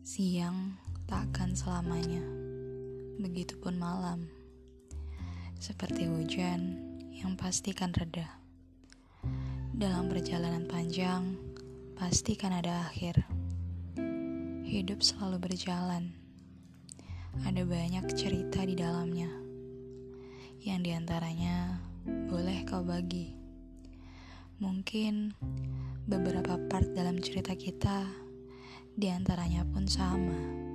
Siang tak akan selamanya, begitupun malam. Seperti hujan yang pasti kan reda. Dalam perjalanan panjang, pasti kan ada akhir. Hidup selalu berjalan. Ada banyak cerita di dalamnya. Yang di antaranya boleh kau bagi. Mungkin beberapa part dalam cerita kita di antaranya pun sama.